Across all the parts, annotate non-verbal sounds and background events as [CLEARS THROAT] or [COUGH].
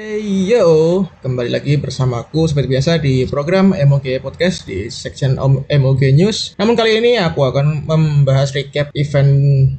Hey yo, kembali lagi bersamaku seperti biasa di program MOG Podcast di section MOG News. Namun kali ini aku akan membahas recap event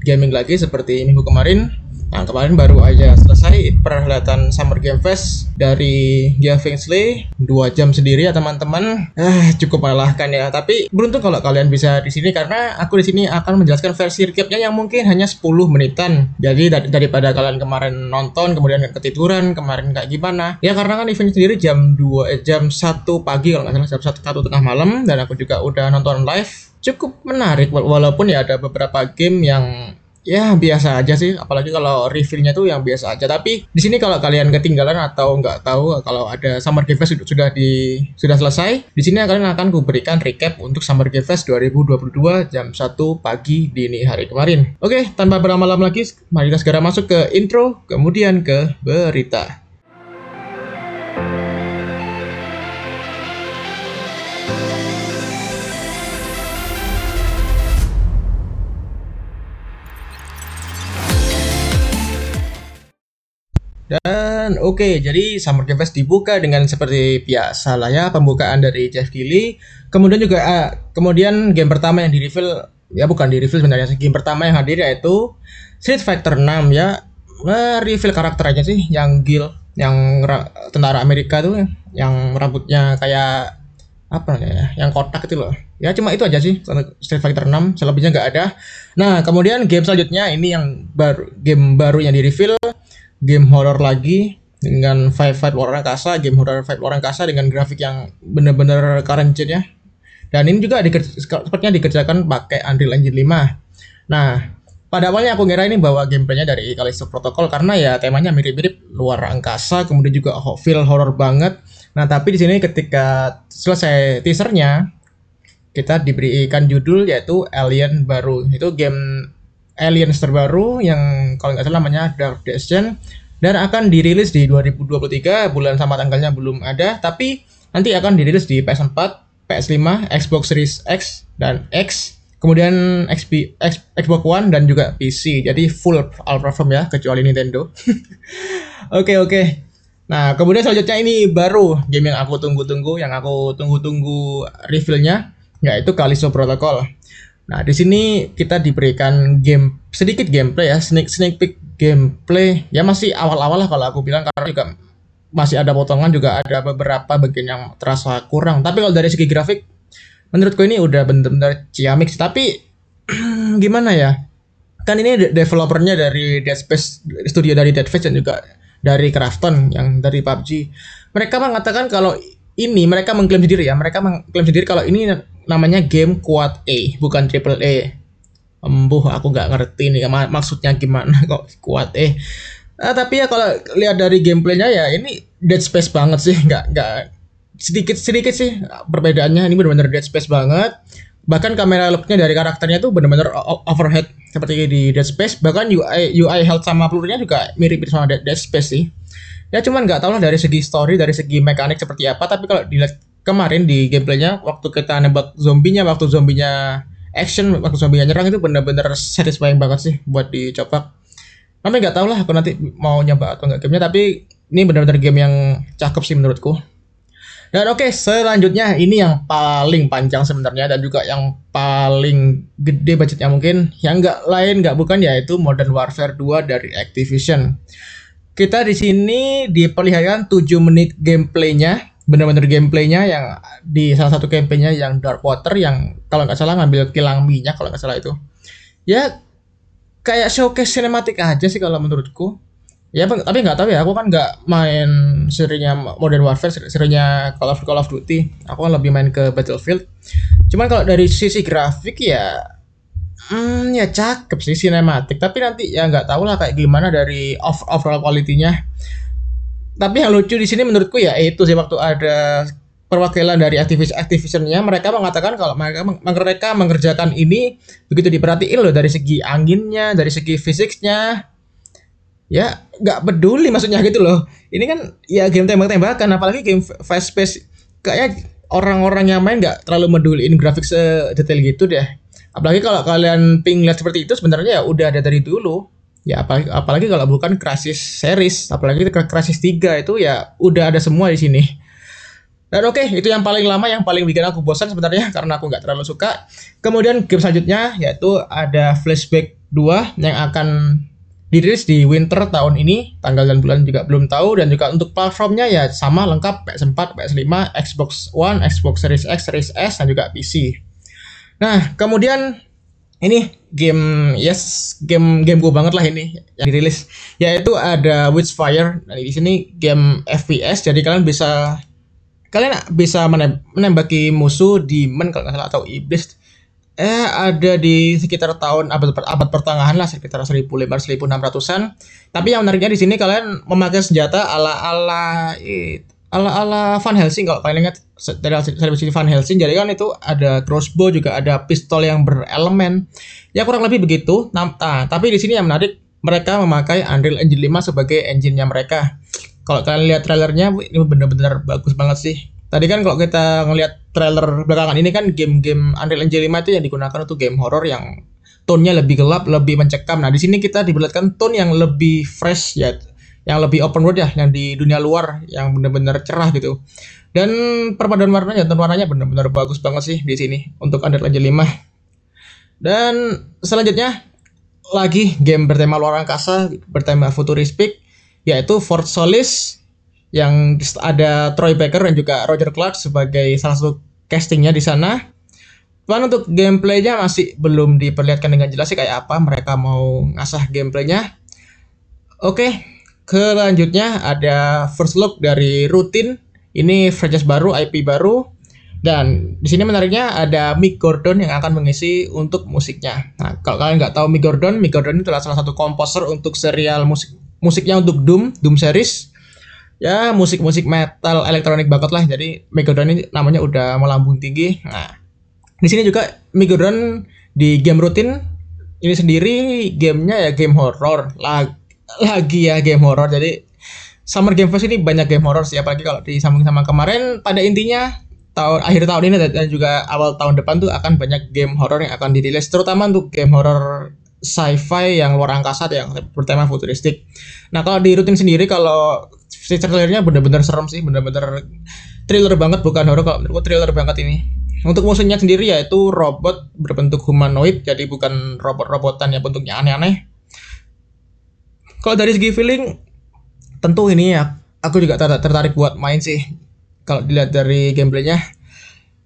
gaming lagi seperti minggu kemarin. Nah kemarin baru aja selesai perhelatan Summer Game Fest dari Gia Fingsley dua jam sendiri ya teman-teman. Eh cukup melelahkan ya. Tapi beruntung kalau kalian bisa di sini karena aku di sini akan menjelaskan versi recapnya yang mungkin hanya 10 menitan. Jadi dar- daripada kalian kemarin nonton kemudian ketiduran kemarin kayak gimana? Ya karena kan event sendiri jam 2 eh, jam 1 pagi kalau nggak salah jam 1 satu tengah malam dan aku juga udah nonton live cukup menarik wa- walaupun ya ada beberapa game yang ya biasa aja sih. Apalagi kalau reveal-nya tuh yang biasa aja. Tapi di sini kalau kalian ketinggalan atau nggak tahu kalau ada Summer Game Fest sudah di sudah selesai di sini kalian akan kuberikan recap untuk Summer Game Fest 2022 jam 1 pagi dini hari kemarin. Oke tanpa berlama-lama lagi mari kita segera masuk ke intro kemudian ke berita Dan oke, jadi Summer Game Fest dibuka dengan seperti biasa lah ya pembukaan dari Jeff Keighley. Kemudian juga ah, kemudian game pertama yang di reveal ya bukan di reveal sebenarnya game pertama yang hadir yaitu Street Fighter 6 ya. Nge-reveal karakter aja sih yang Gil yang ra- tentara Amerika tuh yang rambutnya kayak apa ya, yang kotak itu loh. Ya cuma itu aja sih Street Fighter 6, selebihnya nggak ada. Nah, kemudian game selanjutnya ini yang baru game baru yang di reveal game horror lagi dengan fight fight luar angkasa, game horror fight luar angkasa dengan grafik yang bener-bener current ya. Dan ini juga diker- sepertinya dikerjakan pakai Unreal Engine 5. Nah, pada awalnya aku ngira ini bawa gameplaynya dari Callisto Protocol karena ya temanya mirip-mirip luar angkasa, kemudian juga feel horror banget. Nah, tapi di sini ketika selesai teasernya, kita diberikan judul yaitu Alien baru. Itu game Aliens terbaru yang kalau nggak salah namanya Dark Descent dan akan dirilis di 2023 bulan sama tanggalnya belum ada tapi nanti akan dirilis di PS4, PS5, Xbox Series X dan X kemudian XP, X- Xbox One dan juga PC jadi full all platform ya kecuali Nintendo. [LAUGHS] Oke oke. Nah kemudian selanjutnya ini baru game yang aku tunggu-tunggu yang aku tunggu-tunggu reveal-nya yaitu Callisto Protocol Nah, di sini kita diberikan game sedikit gameplay ya, sneak sneak peek gameplay. Ya masih awal-awal lah kalau aku bilang karena juga masih ada potongan juga ada beberapa bagian yang terasa kurang. Tapi kalau dari segi grafik menurutku ini udah bener-bener ciamik. Tapi [CLEARS THROAT] gimana ya? Kan ini de- developernya dari Dead Space studio dari Dead Space dan juga dari Krafton yang dari PUBG. Mereka mengatakan kalau ini mereka mengklaim sendiri ya, mereka mengklaim sendiri kalau ini namanya game quad A, bukan triple A. Embuh, aku nggak ngerti nih mak- maksudnya gimana [LAUGHS] kok quad A. Ah, tapi ya kalau lihat dari gameplaynya ya ini Dead Space banget sih, nggak nggak sedikit sedikit sih perbedaannya ini benar-benar Dead Space banget. Bahkan kamera looknya dari karakternya tuh benar-benar overhead seperti di Dead Space. Bahkan UI UI health sama pelurunya juga mirip sama Dead, Dead Space sih. Ya cuman nggak tahu lah dari segi story, dari segi mekanik seperti apa. Tapi kalau dilihat kemarin di gameplaynya waktu kita nembak zombinya, waktu zombinya action, waktu zombinya nyerang itu benar-benar satisfying banget sih buat dicoba. Tapi nggak tahu lah aku nanti mau nyoba atau nggak gamenya. Tapi ini benar-benar game yang cakep sih menurutku. Dan oke, selanjutnya ini yang paling panjang sebenarnya dan juga yang paling gede budgetnya mungkin. Yang nggak lain nggak bukan yaitu Modern Warfare 2 dari Activision. Kita di sini diperlihatkan 7 menit gameplaynya, bener-bener gameplaynya yang di salah satu campaignnya yang Dark Water yang kalau nggak salah ngambil kilang minyak kalau nggak salah itu. Ya kayak showcase sinematik aja sih kalau menurutku. Ya, tapi nggak tahu ya. Aku kan nggak main serinya Modern Warfare, seri- serinya Call of Call of Duty. Aku kan lebih main ke Battlefield. Cuman kalau dari sisi grafik ya, hmm, ya cakep sih sinematik. Tapi nanti ya nggak tahu lah kayak gimana dari overall quality-nya. Tapi yang lucu di sini menurutku ya itu sih waktu ada perwakilan dari aktivis aktivisionnya mereka mengatakan kalau mereka mereka mengerjakan ini begitu diperhatiin loh dari segi anginnya, dari segi fisiknya, ya nggak peduli maksudnya gitu loh. Ini kan ya game tembak-tembakan apalagi game fast pace. Kayak orang-orang yang main nggak terlalu meduliin grafik sedetail gitu deh. Apalagi kalau kalian ping lihat seperti itu sebenarnya ya udah ada dari dulu Ya apalagi, apalagi kalau bukan Crysis series, apalagi Crysis 3 itu ya udah ada semua di sini. Dan oke, okay, itu yang paling lama yang paling bikin aku bosan sebenarnya [LAUGHS] karena aku nggak terlalu suka. Kemudian game selanjutnya yaitu ada Flashback 2 yang akan dirilis di winter tahun ini, tanggal dan bulan juga belum tahu dan juga untuk platformnya ya sama lengkap PS4, PS5, Xbox One, Xbox Series X, Series S dan juga PC. Nah, kemudian ini game yes game game gue banget lah ini yang dirilis. Yaitu ada Witchfire. Nah di sini game FPS jadi kalian bisa kalian bisa menembaki musuh demon kalau nggak salah atau iblis. Eh ada di sekitar tahun abad abad pertengahan lah sekitar 1500 1600-an tapi yang menariknya di sini kalian memakai senjata ala ala ala-ala Van Helsing kalau kalian ingat dari sini Van Helsing jadi kan itu ada crossbow juga ada pistol yang berelemen. Ya kurang lebih begitu. Nah, tapi di sini yang menarik mereka memakai Unreal Engine 5 sebagai engine-nya mereka. Kalau kalian lihat trailernya ini benar-benar bagus banget sih. Tadi kan kalau kita ngelihat trailer belakangan ini kan game-game Unreal Engine 5 itu yang digunakan untuk game horror yang tone-nya lebih gelap, lebih mencekam. Nah, di sini kita diperlihatkan tone yang lebih fresh ya, yang lebih open world ya yang di dunia luar yang benar-benar cerah gitu dan perpaduan warnanya dan warnanya benar-benar bagus banget sih di sini untuk Engine 5 dan selanjutnya lagi game bertema luar angkasa bertema futuristik yaitu Fort Solis yang ada Troy Baker dan juga Roger Clark sebagai salah satu castingnya di sana. Cuman untuk gameplaynya masih belum diperlihatkan dengan jelas sih kayak apa mereka mau ngasah gameplaynya. Oke, Selanjutnya ada first look dari Rutin. Ini franchise baru, IP baru. Dan di sini menariknya ada Mick Gordon yang akan mengisi untuk musiknya. Nah, kalau kalian nggak tahu Mick Gordon, Mick Gordon itu adalah salah satu komposer untuk serial musik musiknya untuk Doom, Doom series. Ya, musik-musik metal elektronik banget lah. Jadi Mick Gordon ini namanya udah melambung tinggi. Nah, di sini juga Mick Gordon di game rutin ini sendiri gamenya ya game horror lah lagi ya game horror. Jadi Summer Game Fest ini banyak game horror sih apalagi kalau disambung sama kemarin pada intinya tahun akhir tahun ini dan juga awal tahun depan tuh akan banyak game horror yang akan dirilis terutama untuk game horror sci-fi yang luar angkasa yang bertema futuristik. Nah, kalau di rutin sendiri kalau si trailernya bener-bener serem sih, bener-bener thriller banget bukan horror kalau menurutku thriller banget ini. Untuk musuhnya sendiri yaitu robot berbentuk humanoid, jadi bukan robot-robotan yang bentuknya aneh-aneh. Kalau dari segi feeling, tentu ini ya aku juga tertarik buat main sih. Kalau dilihat dari gameplaynya.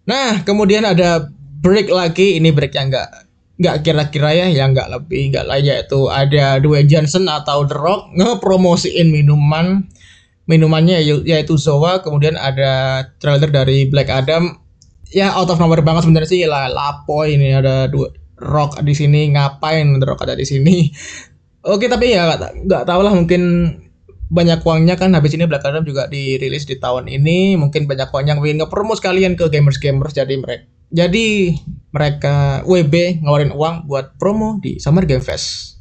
Nah, kemudian ada break lagi. Ini break yang nggak nggak kira-kira ya, yang nggak lebih nggak lain yaitu ada Dwayne Johnson atau The Rock ngepromosiin minuman minumannya yaitu Zoa kemudian ada trailer dari Black Adam ya out of nowhere banget sebenarnya sih lah lapo ini ada dua Rock di sini ngapain The Rock ada di sini Oke tapi ya nggak tahu lah mungkin banyak uangnya kan habis ini Black Adam juga dirilis di tahun ini mungkin banyak uangnya yang ingin ngepromo sekalian ke gamers gamers jadi mereka jadi mereka WB ngeluarin uang buat promo di Summer Game Fest.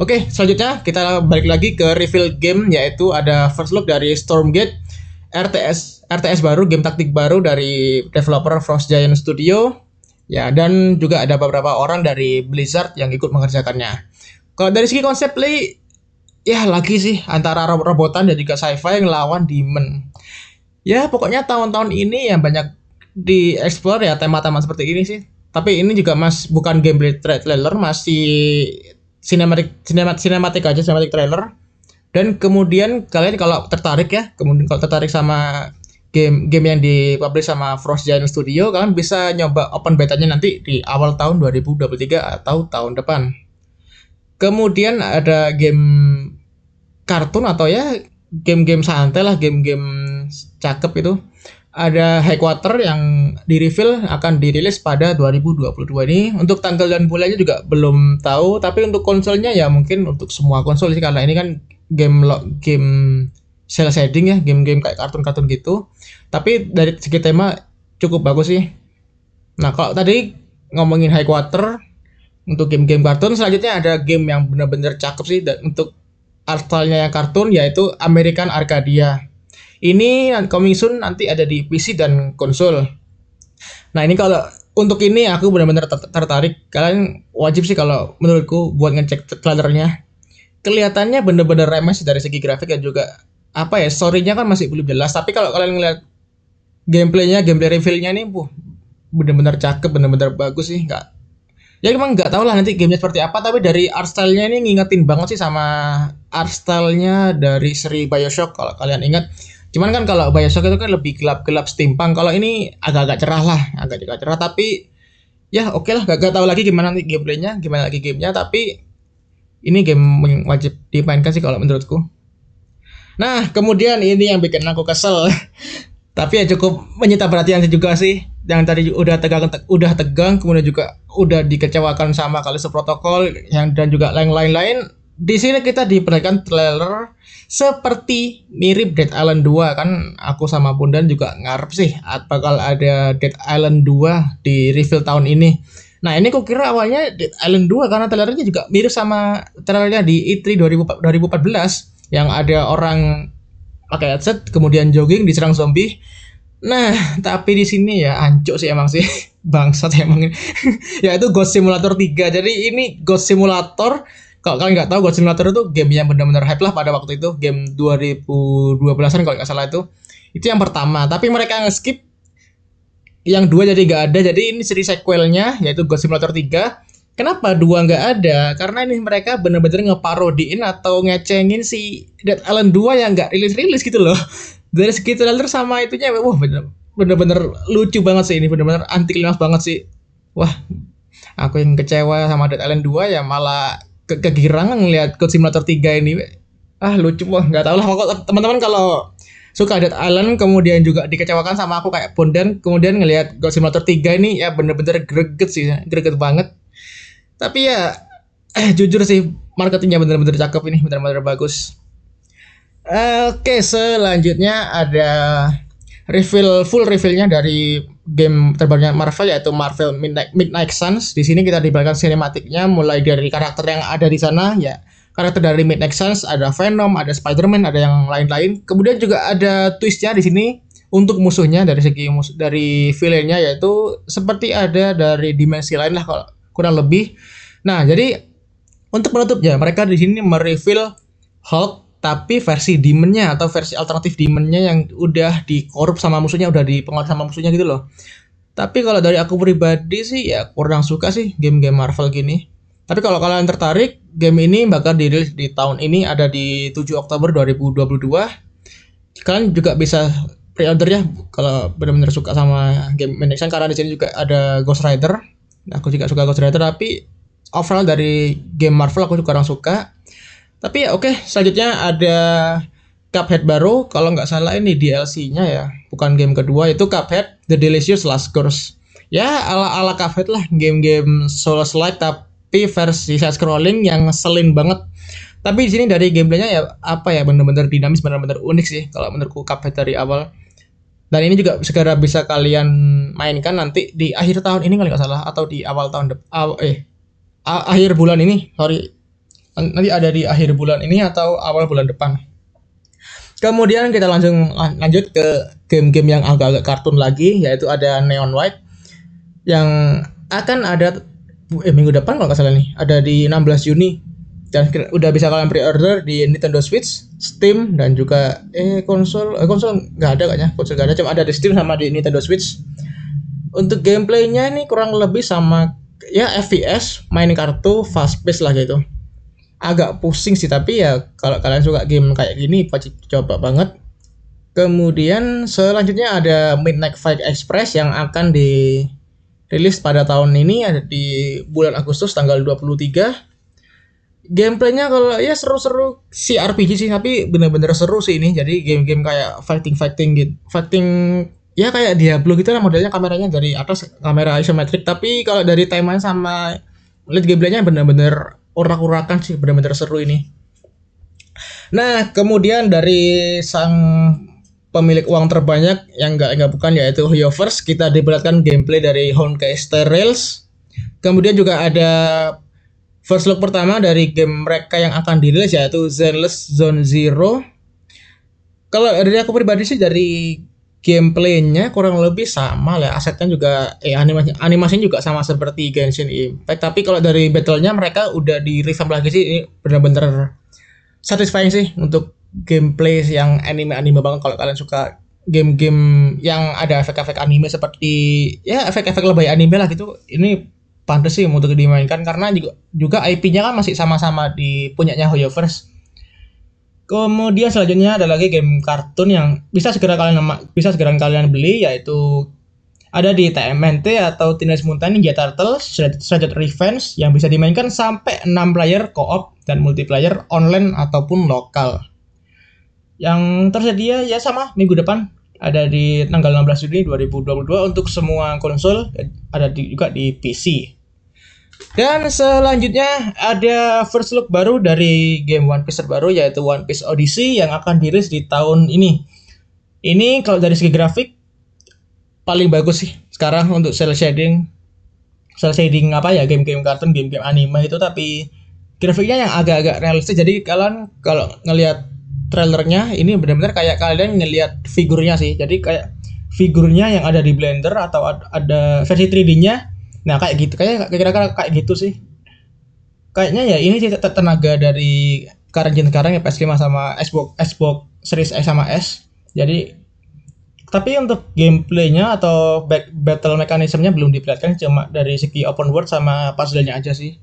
Oke selanjutnya kita balik lagi ke reveal game yaitu ada first look dari Stormgate RTS RTS baru game taktik baru dari developer Frost Giant Studio ya dan juga ada beberapa orang dari Blizzard yang ikut mengerjakannya. Kalau dari segi konsep play ya lagi sih antara robotan dan juga sci-fi yang lawan demon. Ya pokoknya tahun-tahun ini yang banyak di explore ya tema-tema seperti ini sih. Tapi ini juga mas bukan gameplay trailer masih cinematic cinematic cinematic aja cinematic trailer. Dan kemudian kalian kalau tertarik ya, kemudian kalau tertarik sama game game yang dipublish sama Frost Giant Studio, kalian bisa nyoba open betanya nanti di awal tahun 2023 atau tahun depan. Kemudian ada game kartun atau ya game-game santai lah, game-game cakep itu. Ada High Quarter yang di reveal akan dirilis pada 2022 ini. Untuk tanggal dan bulannya juga belum tahu, tapi untuk konsolnya ya mungkin untuk semua konsol sih karena ini kan game game cel shading ya, game-game kayak kartun-kartun gitu. Tapi dari segi tema cukup bagus sih. Nah, kalau tadi ngomongin High Quarter untuk game-game kartun selanjutnya ada game yang benar-benar cakep sih dan untuk artalnya yang kartun yaitu American Arcadia. Ini coming soon nanti ada di PC dan konsol. Nah ini kalau untuk ini aku benar-benar tertarik. Kalian wajib sih kalau menurutku buat ngecek trailernya. kelihatannya bener-bener remes dari segi grafik dan juga apa ya storynya kan masih belum jelas tapi kalau kalian ngeliat gameplaynya gameplay revealnya nih buh bener-bener cakep bener-bener bagus sih nggak ya emang nggak tahu lah nanti gamenya seperti apa tapi dari art stylenya ini ngingetin banget sih sama art stylenya dari seri Bioshock kalau kalian ingat cuman kan kalau Bioshock itu kan lebih gelap-gelap steampunk kalau ini agak-agak cerah lah agak-agak cerah tapi ya oke okay lah gak, gak tahu lagi gimana nanti gameplaynya gimana lagi gamenya tapi ini game yang wajib dimainkan sih kalau menurutku. Nah, kemudian ini yang bikin aku kesel. [LAUGHS] Tapi ya cukup menyita perhatian juga sih. Yang tadi udah tegang udah tegang kemudian juga udah dikecewakan sama kali protokol yang dan juga lain-lain. Di sini kita diperlihatkan trailer seperti mirip Dead Island 2 kan aku sama Bundan juga ngarep sih bakal ada Dead Island 2 di reveal tahun ini Nah ini kok kira awalnya Dead Island 2 karena trailernya juga mirip sama trailernya di E3 2014 yang ada orang pakai headset kemudian jogging diserang zombie. Nah tapi di sini ya ancuk sih emang sih. [LAUGHS] Bangsat emang ini. [LAUGHS] ya itu Ghost Simulator 3. Jadi ini Ghost Simulator kalau kalian nggak tahu Ghost Simulator itu game yang benar-benar hype lah pada waktu itu. Game 2012an kalau nggak salah itu. Itu yang pertama. Tapi mereka nge-skip yang dua jadi nggak ada. Jadi ini seri sequelnya yaitu Ghost Simulator 3 kenapa dua nggak ada? Karena ini mereka bener-bener ngeparodiin atau ngecengin si Dead Island 2 yang nggak rilis-rilis gitu loh dari segi trailer sama itunya wah bener bener-bener lucu banget sih ini bener-bener anti klimaks banget sih. Wah aku yang kecewa sama Dead Island 2 ya malah ke kegirangan ngeliat Ghost Simulator 3 ini. Ah lucu wah nggak tahu lah teman-teman kalau suka Dead Island kemudian juga dikecewakan sama aku kayak Bondan kemudian ngelihat Ghost Simulator 3 ini ya bener-bener greget sih greget banget. Tapi ya eh jujur sih marketingnya bener-bener cakep ini bener-bener bagus oke selanjutnya ada reveal full revealnya dari game terbarunya Marvel yaitu Marvel Midnight, Midnight Suns di sini kita diberikan sinematiknya mulai dari karakter yang ada di sana ya karakter dari Midnight Suns ada Venom, ada Spider-Man, ada yang lain-lain. Kemudian juga ada twistnya di sini untuk musuhnya dari segi mus dari villainnya yaitu seperti ada dari dimensi lain lah kalau kurang lebih. Nah, jadi untuk penutupnya mereka di sini mereveal Hulk tapi versi demonnya atau versi alternatif demonnya yang udah dikorup sama musuhnya udah dipengaruhi sama musuhnya gitu loh. Tapi kalau dari aku pribadi sih ya kurang suka sih game-game Marvel gini. Tapi kalau kalian tertarik, game ini bakal dirilis di tahun ini ada di 7 Oktober 2022. Kalian juga bisa pre-order ya kalau benar-benar suka sama game Mansion karena di sini juga ada Ghost Rider. Aku juga suka Ghost Rider tapi overall dari game Marvel aku juga kurang suka. Tapi ya oke, okay, selanjutnya ada Cuphead baru. Kalau nggak salah ini DLC-nya ya, bukan game kedua itu Cuphead The Delicious Last Course. Ya ala-ala Cuphead lah, game-game Souls-like tapi tapi versi side scrolling yang ngeselin banget. Tapi di sini dari gameplaynya ya apa ya bener-bener dinamis bener-bener unik sih kalau menurutku Cuphead dari awal. Dan ini juga segera bisa kalian mainkan nanti di akhir tahun ini kali nggak salah atau di awal tahun depan eh akhir bulan ini sorry nanti ada di akhir bulan ini atau awal bulan depan kemudian kita langsung lanjut ke game-game yang agak-agak kartun lagi yaitu ada Neon White yang akan ada eh minggu depan kalau nggak salah nih ada di 16 Juni dan udah bisa kalian pre-order di Nintendo Switch, Steam dan juga eh konsol eh, konsol nggak ada kayaknya konsol nggak ada cuma ada di Steam sama di Nintendo Switch. Untuk gameplaynya ini kurang lebih sama ya FPS main kartu fast pace lah gitu. Agak pusing sih tapi ya kalau kalian suka game kayak gini pasti coba banget. Kemudian selanjutnya ada Midnight Fight Express yang akan di rilis pada tahun ini ada di bulan Agustus tanggal 23 gameplaynya kalau ya seru-seru si RPG sih tapi bener-bener seru sih ini. Jadi game-game kayak fighting fighting gitu fighting ya kayak Diablo gitu lah modelnya kameranya dari atas kamera isometric. Tapi kalau dari timeline sama lihat gameplaynya bener-bener urak-urakan sih bener-bener seru ini. Nah kemudian dari sang pemilik uang terbanyak yang enggak enggak bukan yaitu Hoyoverse kita diperlihatkan gameplay dari Honkai Rails kemudian juga ada first look pertama dari game mereka yang akan dirilis yaitu Zenless Zone Zero. Kalau dari aku pribadi sih dari gameplaynya kurang lebih sama lah. Asetnya juga eh animasi animasinya juga sama seperti Genshin Impact. Tapi kalau dari battlenya mereka udah di revamp lagi sih. Ini benar-benar satisfying sih untuk gameplay yang anime-anime banget. Kalau kalian suka game-game yang ada efek-efek anime seperti ya efek-efek lebay anime lah gitu ini pantas sih untuk dimainkan. Karena juga juga IP-nya kan masih sama-sama di punyanya Hoyoverse Kemudian selanjutnya ada lagi game kartun yang bisa segera kalian bisa segera kalian beli yaitu ada di TMNT atau Teenage Mutant Ninja Turtles Shredded Revenge yang bisa dimainkan sampai 6 player co-op dan multiplayer online ataupun lokal. Yang tersedia ya sama minggu depan ada di tanggal 16 Juni 2022 untuk semua konsol ada di, juga di PC. Dan selanjutnya ada first look baru dari game One Piece terbaru yaitu One Piece Odyssey yang akan dirilis di tahun ini. Ini kalau dari segi grafik paling bagus sih sekarang untuk cel shading. Cel shading apa ya game-game kartun, game-game anime itu tapi grafiknya yang agak-agak realistis. Jadi kalian kalau ngelihat trailernya ini benar-benar kayak kalian ngelihat figurnya sih. Jadi kayak figurnya yang ada di Blender atau ada versi 3D-nya Nah kayak gitu kayak kira-kira kayak gitu sih. Kayaknya ya ini sih tenaga dari current sekarang ya PS5 sama Xbox Xbox Series S sama S. Jadi tapi untuk gameplaynya atau battle mekanismenya belum diperlihatkan cuma dari segi open world sama puzzle-nya aja sih.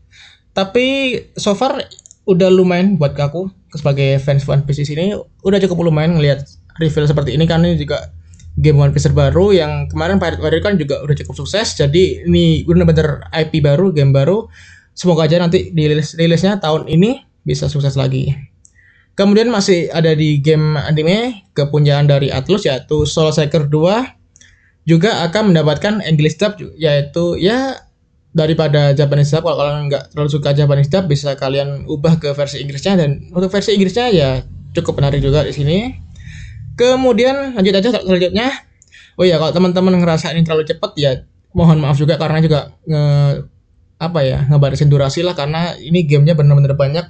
Tapi so far udah lumayan buat aku sebagai fans One Piece ini udah cukup lumayan ngelihat reveal seperti ini karena ini juga game One Piece baru yang kemarin Pirate Warrior kan juga udah cukup sukses. Jadi ini bener-bener IP baru game baru. Semoga aja nanti di rilis rilisnya tahun ini bisa sukses lagi. Kemudian masih ada di game anime kepunyaan dari Atlus yaitu Soul Seeker 2 juga akan mendapatkan English dub yaitu ya daripada Japanese dub. Kalau kalian nggak terlalu suka Japanese dub bisa kalian ubah ke versi Inggrisnya. Dan untuk versi Inggrisnya ya cukup menarik juga di sini Kemudian lanjut aja selanjutnya. Oh ya kalau teman-teman ngerasa ini terlalu cepat ya mohon maaf juga karena juga nge apa ya ngebatasin durasi lah karena ini gamenya benar-benar banyak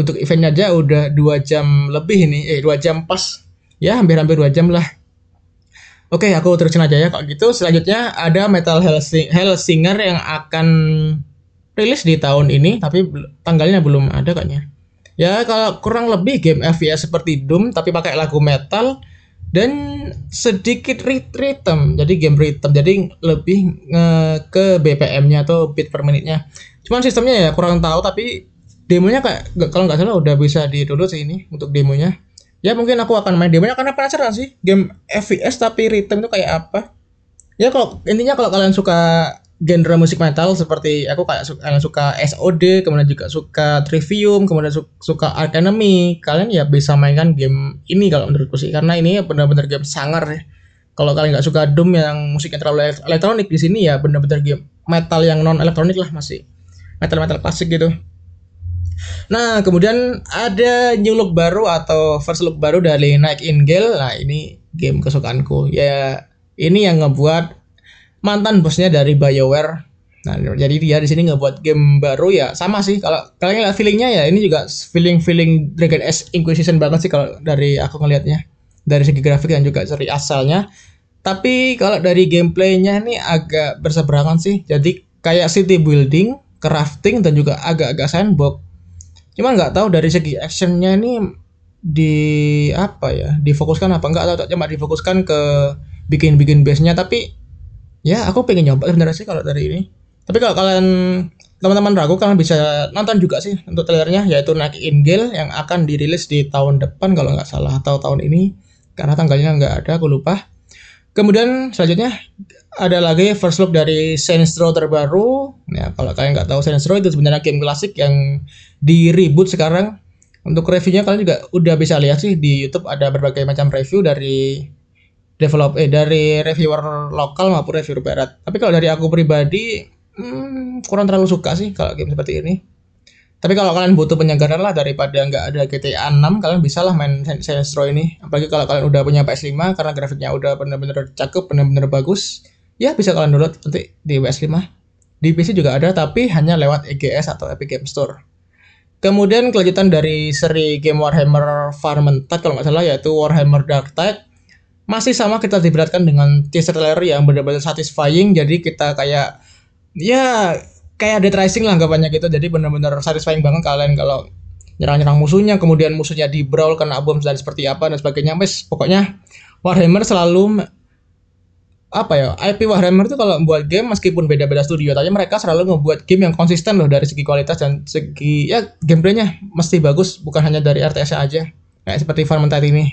untuk eventnya aja udah dua jam lebih ini eh dua jam pas ya hampir-hampir dua jam lah Oke, aku terusin aja ya. Kalau gitu, selanjutnya ada Metal Hellsing Hellsinger yang akan rilis di tahun ini, tapi tanggalnya belum ada kayaknya. Ya kalau kurang lebih game FPS seperti Doom tapi pakai lagu metal dan sedikit rhythm. Jadi game rhythm. Jadi lebih ke BPM-nya atau beat per menitnya. Cuman sistemnya ya kurang tahu tapi demonya kayak kalau nggak salah udah bisa di download sih ini untuk demonya. Ya mungkin aku akan main demonya karena penasaran sih game FPS tapi rhythm itu kayak apa. Ya kalau intinya kalau kalian suka genre musik metal seperti aku kayak suka, suka SOD, kemudian juga suka Trivium, kemudian su suka Ark Enemy, kalian ya bisa mainkan game ini kalau menurutku sih karena ini benar-benar game sangar ya. Kalau kalian nggak suka Doom yang musiknya terlalu elektronik di sini ya benar-benar game metal yang non elektronik lah masih metal-metal klasik gitu. Nah, kemudian ada new look baru atau first look baru dari Night Ingale. Nah, ini game kesukaanku. Ya, ini yang ngebuat mantan bosnya dari BioWare. Nah, jadi dia di sini ngebuat game baru ya sama sih. Kalau kalian lihat feelingnya ya ini juga feeling feeling Dragon Age Inquisition banget sih kalau dari aku ngelihatnya dari segi grafik dan juga seri asalnya. Tapi kalau dari gameplaynya ini agak berseberangan sih. Jadi kayak city building, crafting dan juga agak-agak sandbox. Cuman nggak tahu dari segi actionnya ini di apa ya difokuskan apa enggak atau cuma difokuskan ke bikin-bikin base-nya tapi ya aku pengen nyoba sebenarnya sih kalau dari ini. Tapi kalau kalian teman-teman ragu kalian bisa nonton juga sih untuk trailernya yaitu Night Ingale yang akan dirilis di tahun depan kalau nggak salah atau tahun ini karena tanggalnya nggak ada aku lupa. Kemudian selanjutnya ada lagi first look dari Saints Row terbaru. Ya kalau kalian nggak tahu Saints Row itu sebenarnya game klasik yang di reboot sekarang. Untuk reviewnya kalian juga udah bisa lihat sih di YouTube ada berbagai macam review dari develop eh dari reviewer lokal maupun reviewer barat. Tapi kalau dari aku pribadi hmm, kurang terlalu suka sih kalau game seperti ini. Tapi kalau kalian butuh penyegaran lah daripada nggak ada GTA 6, kalian bisa lah main Saints Row ini. Apalagi kalau kalian udah punya PS5 karena grafiknya udah bener-bener cakep, bener-bener bagus. Ya bisa kalian download nanti di PS5. Di PC juga ada tapi hanya lewat EGS atau Epic Game Store. Kemudian kelanjutan dari seri game Warhammer Vermintide kalau nggak salah yaitu Warhammer Dark Tide masih sama kita diberatkan dengan teaser trailer yang benar-benar satisfying. Jadi kita kayak ya kayak Dead Rising lah banyak gitu. Jadi benar-benar satisfying banget kalian kalau nyerang-nyerang musuhnya kemudian musuhnya di brawl kena bom dan seperti apa dan sebagainya. Wes pokoknya Warhammer selalu apa ya IP Warhammer itu kalau membuat game meskipun beda-beda studio tapi mereka selalu ngebuat game yang konsisten loh dari segi kualitas dan segi ya gameplaynya mesti bagus bukan hanya dari RTS aja. Kayak seperti Vermintide ini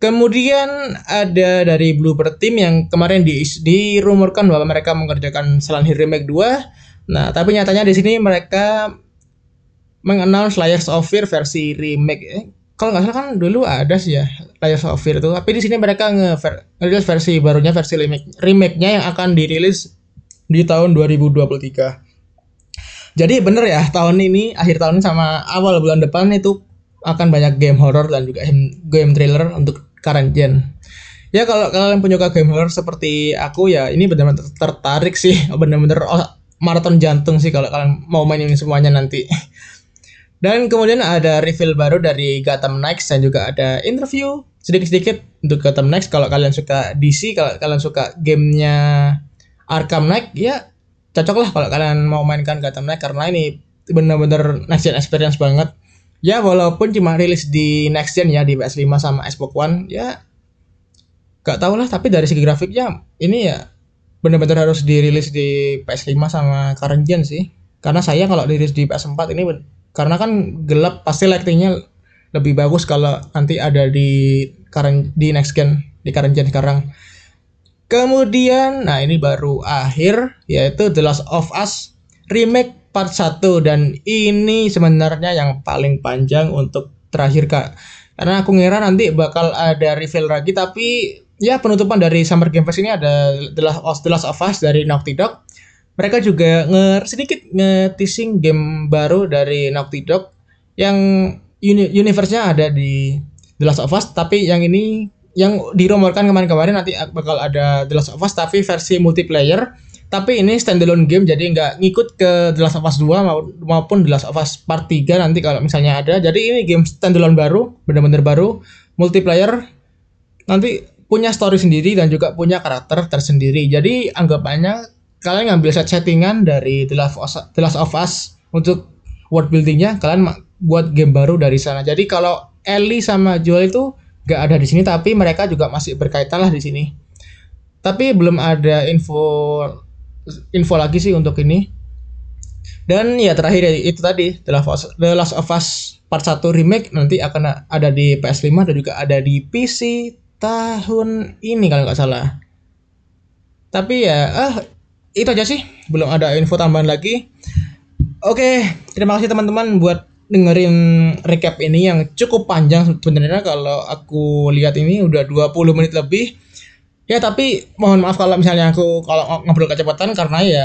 kemudian ada dari Bluebird Team yang kemarin di dirumorkan bahwa mereka mengerjakan Silent Hill Remake 2 nah tapi nyatanya di sini mereka mengenal Layers of Fear versi remake. Eh, kalau nggak salah kan dulu ada sih ya Layers of Fear itu. Tapi di sini mereka ngerilis versi barunya versi remake remake-nya yang akan dirilis di tahun 2023 jadi bener ya tahun ini akhir tahun sama awal bulan depan itu akan banyak game horror dan juga game thriller untuk current gen ya kalau kalian penyuka game horror seperti aku ya ini benar-benar tertarik sih. [LAUGHS] Benar-benar oh, maraton jantung sih kalau kalian mau main ini semuanya nanti. [LAUGHS] Dan kemudian ada reveal baru dari Gotham Knights dan juga ada interview sedikit-sedikit untuk Gotham Knights. Kalau kalian suka DC, kalau kalian suka gamenya Arkham Knight ya cocok lah kalau kalian mau mainkan Gotham Knight karena ini bener-bener next gen experience banget. Ya walaupun cuma rilis di next gen ya di PS5 sama Xbox One ya gak tau lah tapi dari segi grafiknya ini ya bener-bener harus dirilis di PS5 sama current gen sih. Karena saya kalau dirilis di PS4 ini karena kan gelap pasti lightingnya lebih bagus kalau nanti ada di current di next gen di current gen sekarang kemudian nah ini baru akhir yaitu The Last of Us remake part 1 dan ini sebenarnya yang paling panjang untuk terakhir kak. Karena aku ngira nanti bakal ada reveal lagi tapi ya penutupan dari Summer Game Fest ini ada The Last of, The Last of Us dari Naughty Dog. Mereka juga nge sedikit nge-teasing game baru dari Naughty Dog yang uni universe-nya ada di The Last of Us tapi yang ini yang dirumorkan kemarin-kemarin nanti bakal ada The Last of Us tapi versi multiplayer tapi ini standalone game jadi nggak ngikut ke The Last of Us 2 maupun The Last of Us Part 3 nanti kalau misalnya ada. Jadi ini game standalone baru benar-benar baru multiplayer nanti punya story sendiri dan juga punya karakter tersendiri. Jadi anggapannya kalian ngambil set settingan dari The Last of Us, The Last of Us untuk world buildingnya kalian buat game baru dari sana. Jadi kalau Ellie sama Joel itu gak ada di sini tapi mereka juga masih berkaitan lah di sini. Tapi belum ada info info lagi sih untuk ini. Dan ya terakhir ya, itu tadi The Last, of Us, The Last of Us Part 1 remake nanti akan ada di PS5 dan juga ada di PC tahun ini kalau nggak salah. Tapi ya ah itu aja sih. Belum ada info tambahan lagi. Oke terima kasih teman-teman buat dengerin recap ini yang cukup panjang sebenarnya. Kalau aku lihat ini udah 20 menit lebih ya tapi mohon maaf kalau misalnya aku kalau ngobrol kecepatan karena ya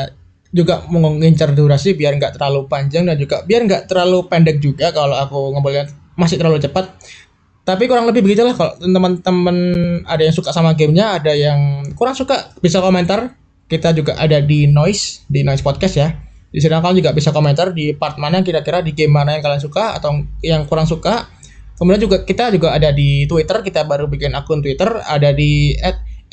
juga mengincar durasi biar nggak terlalu panjang dan juga biar nggak terlalu pendek juga kalau aku ngobrolnya masih terlalu cepat tapi kurang lebih begitulah kalau teman-teman ada yang suka sama gamenya ada yang kurang suka bisa komentar kita juga ada di Noise, di Noise Podcast ya. Di sini kalian juga bisa komentar di part mana kira-kira di game mana yang kalian suka atau yang kurang suka. Kemudian juga kita juga ada di Twitter, kita baru bikin akun Twitter, ada di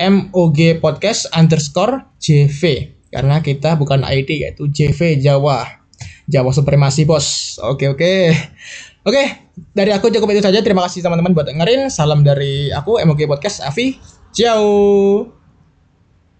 MOG Podcast underscore JV. Karena kita bukan ID yaitu JV Jawa. Jawa Supremasi Bos. Oke oke. Oke, dari aku cukup itu saja. Terima kasih teman-teman buat dengerin. Salam dari aku MOG Podcast Avi. Ciao.